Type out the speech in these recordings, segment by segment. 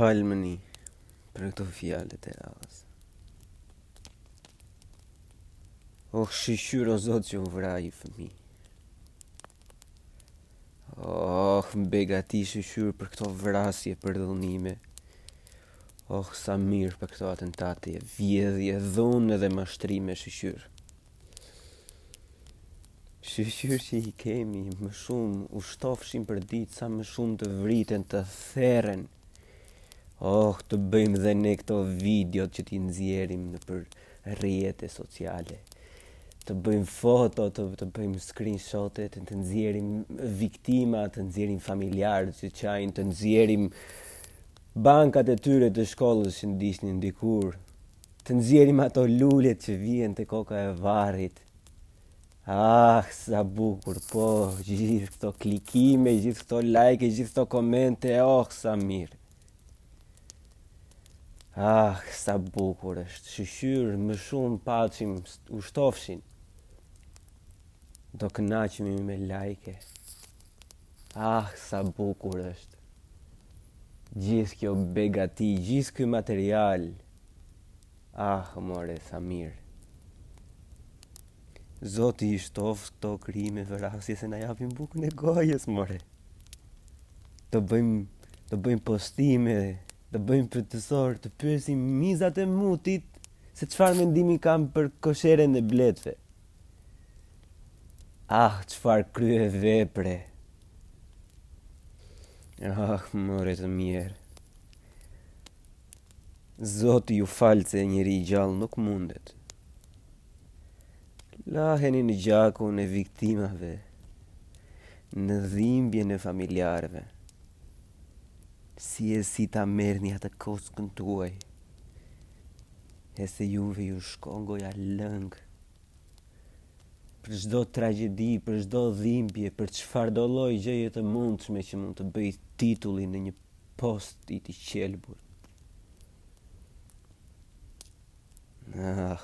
Falmëni për këto fjalët e radhës. O oh, shyqyr o zot që u vra një fëmijë. Oh, begati shyqyr për këto vrasje përdhunime. Oh sa mirë për këto atentate, vjedhje, dhunë dhe mashtrime shyqyr. Shyqyr që i kemi më shumë u shtofshin për ditë sa më shumë të vriten të theren. Oh, të bëjmë dhe ne këto videot që t'i nxjerrim nëpër rrjete sociale. Të bëjmë foto, të, të bëjmë screenshote, të, të nxjerrim viktimat, të nxjerrim familjarët që qajnë, të nxjerrim Bankat e tyre të shkollës që ndiqnin dikur, të nxjerrim ato lulet që vihen te koka e varrit. Ah, sa bukur, po, gjithë këto klikime, gjithë këto like, gjithë këto komente, oh, sa mirë. Ah, sa bukur është. Shyqyr më shumë paçim u shtofshin. Do kënaqemi me lajke. Ah, sa bukur është. Gjithë kjo begati, gjithë ky material. Ah, more, sa mirë. Zoti i shtoftë këto krime vrasje se na japin bukën e gojës, more. Të bëjmë të bëjmë postime, të bëjmë pyetësorë, të pyesim mizat e mutit se çfarë mendimi kanë për kosheren e bletëve. Ah, çfarë kryevepre. Ah, more të mjerë. Zoti ju faltë se njeri i gjallë nuk mundet. Laheni në gjakun e viktimave, në dhimbjen e familjarëve. Si e si ta merrni atë kockën tuaj. E se juve ju shkon goja lëng për çdo tragjedi, për çdo dhimbje, për çfarëdo lloj gjëje të mundshme që mund të bëjë titullin e një posti të qelbur. Ah.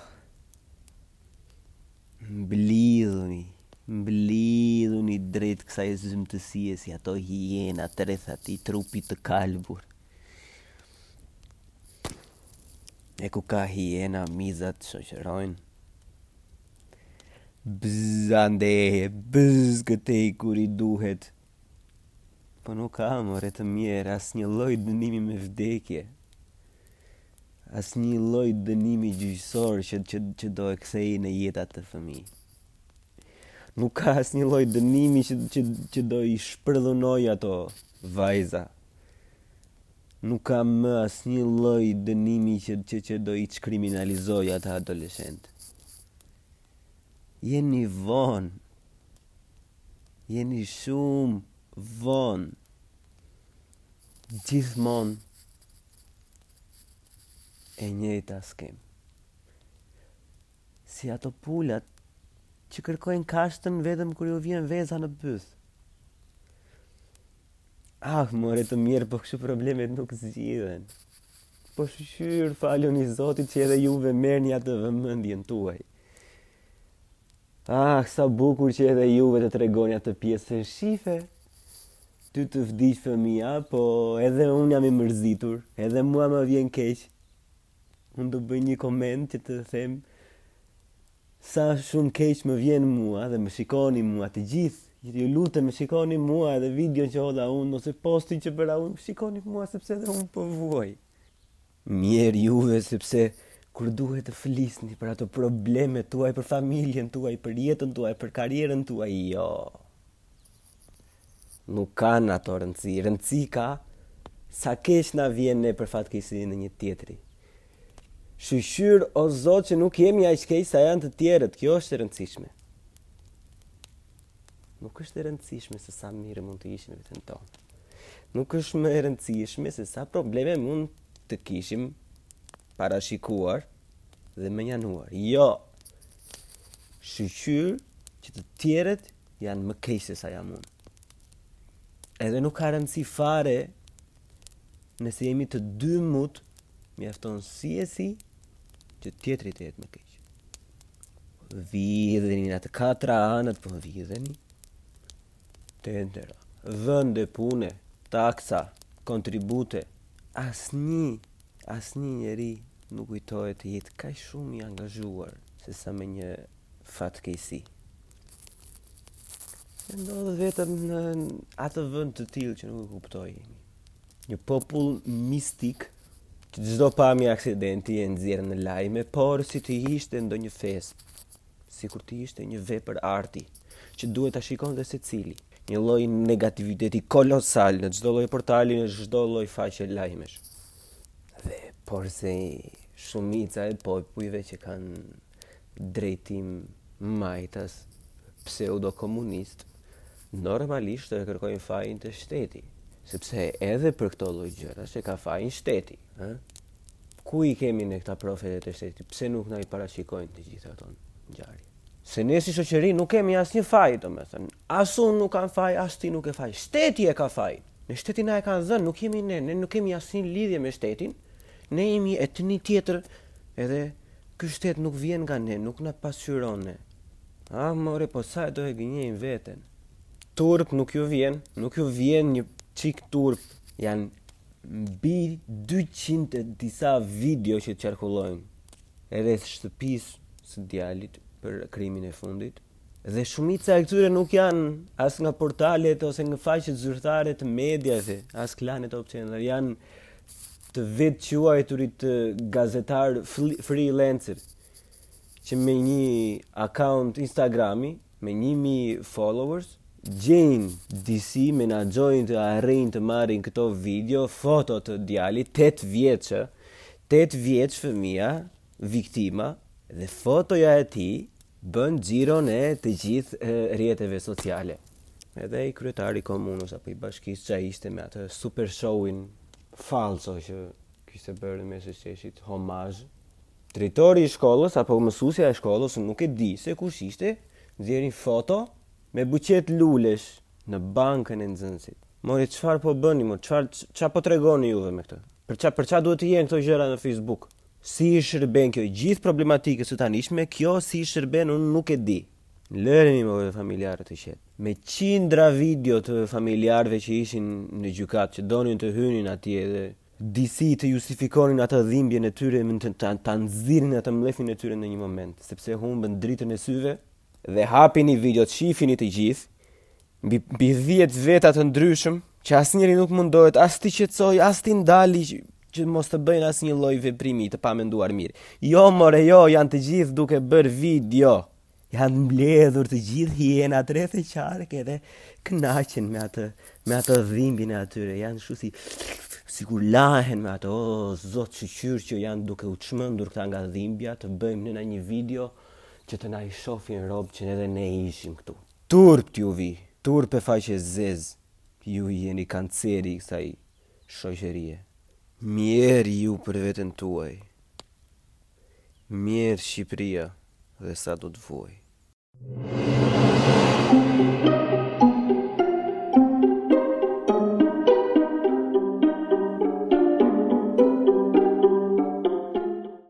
Mblidhuni, mblidhuni drejt kësaj zymtësie si ato hienat rreth atij trupi të kalbur. E ku ka hiena mizat shoqërojnë Bzz andej, bzz këtej kur i duhet Po nuk ka more të mjerë asnjë lloj dënimi me vdekje Asnjë lloj dënimi gjyqësor që, që, që do e kthejë në jetë atë fëmijë Nuk ka asnjë lloj dënimi që, që, që do i shpërdhunojë ato vajza Nuk ka më asnjë lloj dënimi që që, që do i çkriminalizojë ata adoleshentë. Jeni vonë. Jeni shumë vonë. Gjithmonë e njëjta skemë. Si ato pulat që kërkojnë kashtën vetëm kur ju vjen veza në bythë. Ah, more të mjerë, po kështu problemet nuk zgjidhen. Po shyqyr falë Zotit që edhe juve merrni atë vëmendjen tuaj. Ah, sa bukur që edhe juve të tregoni atë pjesën shihe. Ty të vdiq fëmija, po edhe unë jam i mërzitur, edhe mua më vjen keq. Unë do bëj një koment që të them sa shumë keq më vjen mua dhe më shikoni mua të gjithë. Ju lutem më shikoni mua edhe videon që hodha unë ose postin që bëra unë, shikoni mua sepse edhe unë po vuaj. Mjerë juve sepse kur duhet të flisni për ato problemet tuaja, për familjen tuaj, për jetën tuaj, për karrierën tuaj, jo. Nuk kanë ato rëndësi. Rëndësi ka sa keq na vjen ne për fatkeqësinë e një tjetri. Shyqyr o Zot që nuk jemi aq keq sa janë të tjerët. Kjo është e rëndësishme. Nuk është e rëndësishme se sa mirë mund të ishim me veten tonë. Nuk është më e rëndësishme se sa probleme mund të kishim parashikuar dhe mënjanuar. Jo. Shyqyr që të tjerët janë më keq se sa jam unë. Edhe nuk ka rëndësi fare nëse jemi të dy mut, mjafton si e si që tjetri të jetë më keq. Vidheni në të katra anët, po vidheni. Tendera, vende pune, taksa, kontribute, asnjë, asnjë njeri nuk kujtohet të jetë kaq shumë i angazhuar sesa me një fatkeqësi. Dhe ndodh vetëm në atë vend të tillë që nuk e kuptoj. Një popull mistik, që çdo pamje aksidenti e nxjerr në lajme, por si të ishte ndonjë festë, sikur të ishte një vepër arti, që duhet ta shikonte secili. Një lloj negativiteti kolosal në çdo lloj portali, në çdo lloj faqe lajmesh. Dhe, por se shumica e popujve që kanë drejtim majtas pseudokomunist normalisht e kërkojnë fajin te shteti, sepse edhe për këto lloj gjërash e ka fajin shteti, ë? Ku i kemi ne këta profetët e shtetit? Pse nuk na i parashikojnë të gjitha këto ngjarje? Se ne si shoqëri nuk kemi asnjë faj, domethënë, as unë nuk kam faj, as ti nuk ke faj. Shteti e ka fajin. Ne shtetin na e kanë dhënë, nuk jemi ne, ne nuk kemi asnjë lidhje me shtetin. Ne jemi etni tjetër edhe ky shtet nuk vjen nga ne, nuk na pasqyron ne. Ah more po sa do e gënjejnë veten. Turp nuk ju vjen, nuk ju vjen një çik turp, janë mbi dyqind e disa video që qarkullojnë rreth shtëpisë së djalit për krimin e fundit. Dhe shumica e këtyre nuk janë as nga portalet ose nga faqet zyrtare të medias, as Klan e Top Channel, janë të vetëquajturit gazetarë freelancer që me një account Instagrami me 1000 followers gjejnë disi menaxhojnë të arrijnë të marrin këto video foto të djalit 8 vjeç 8 vjeç fëmija viktima dhe fotoja e tij Bën xhiron e të gjithë rrjeteve sociale. Edhe ai kryetari i komunës apo i bashkisë ça ishte me atë super showin falso që kishte bërë në mes të sheshit homazh. Drejtori i shkollës apo mësuesja e shkollës, unë nuk e di se kush ishte, nxjerrin foto me buqetë lulesh në bankën e nxënësit. More çfarë po bëni, more çfarë ça po tregoni juve me këtë? Për ça për ça duhet të jenë këto gjëra në Facebook? Si i shërben kjo gjithë problematikës së tanishme, kjo si i shërben unë nuk e di. Lërini më dhe familjarët të qetë. Me qindra video të familjarëve që ishin në gjykatë që donin të hynin atje dhe disi të justifikonin atë dhimbjen e tyre ta nxirrin atë mllefin e tyre në një moment, sepse humbën dritën e syve, dhe hapini videot shifini të gjithë, Mbi mbi 10 veta të ndryshëm, që asnjëri nuk mundohet as t'i qetësojë, as t'i ndalë që mos të bëjnë asnjë lloj veprimi të pamenduar mirë. Jo more, jo, janë të gjithë duke bërë video. Janë mbledhur të gjithë hienat rreth e qark edhe kënaqen me atë me atë dhimbjen e atyre. Janë kështu si sikur lahen me atë. O oh, zot, shqyr që janë duke u çmendur këta nga dhimbja, të bëjmë ne një video që të na i shofin robt që edhe ne ishim këtu. Turp t'ju vijë, turp e faqe zez, ju jeni kanceri i kësaj shoqërie. Mjerë ju për veten tuaj. Mjerë Shqipëria dhe sa do të vuajë.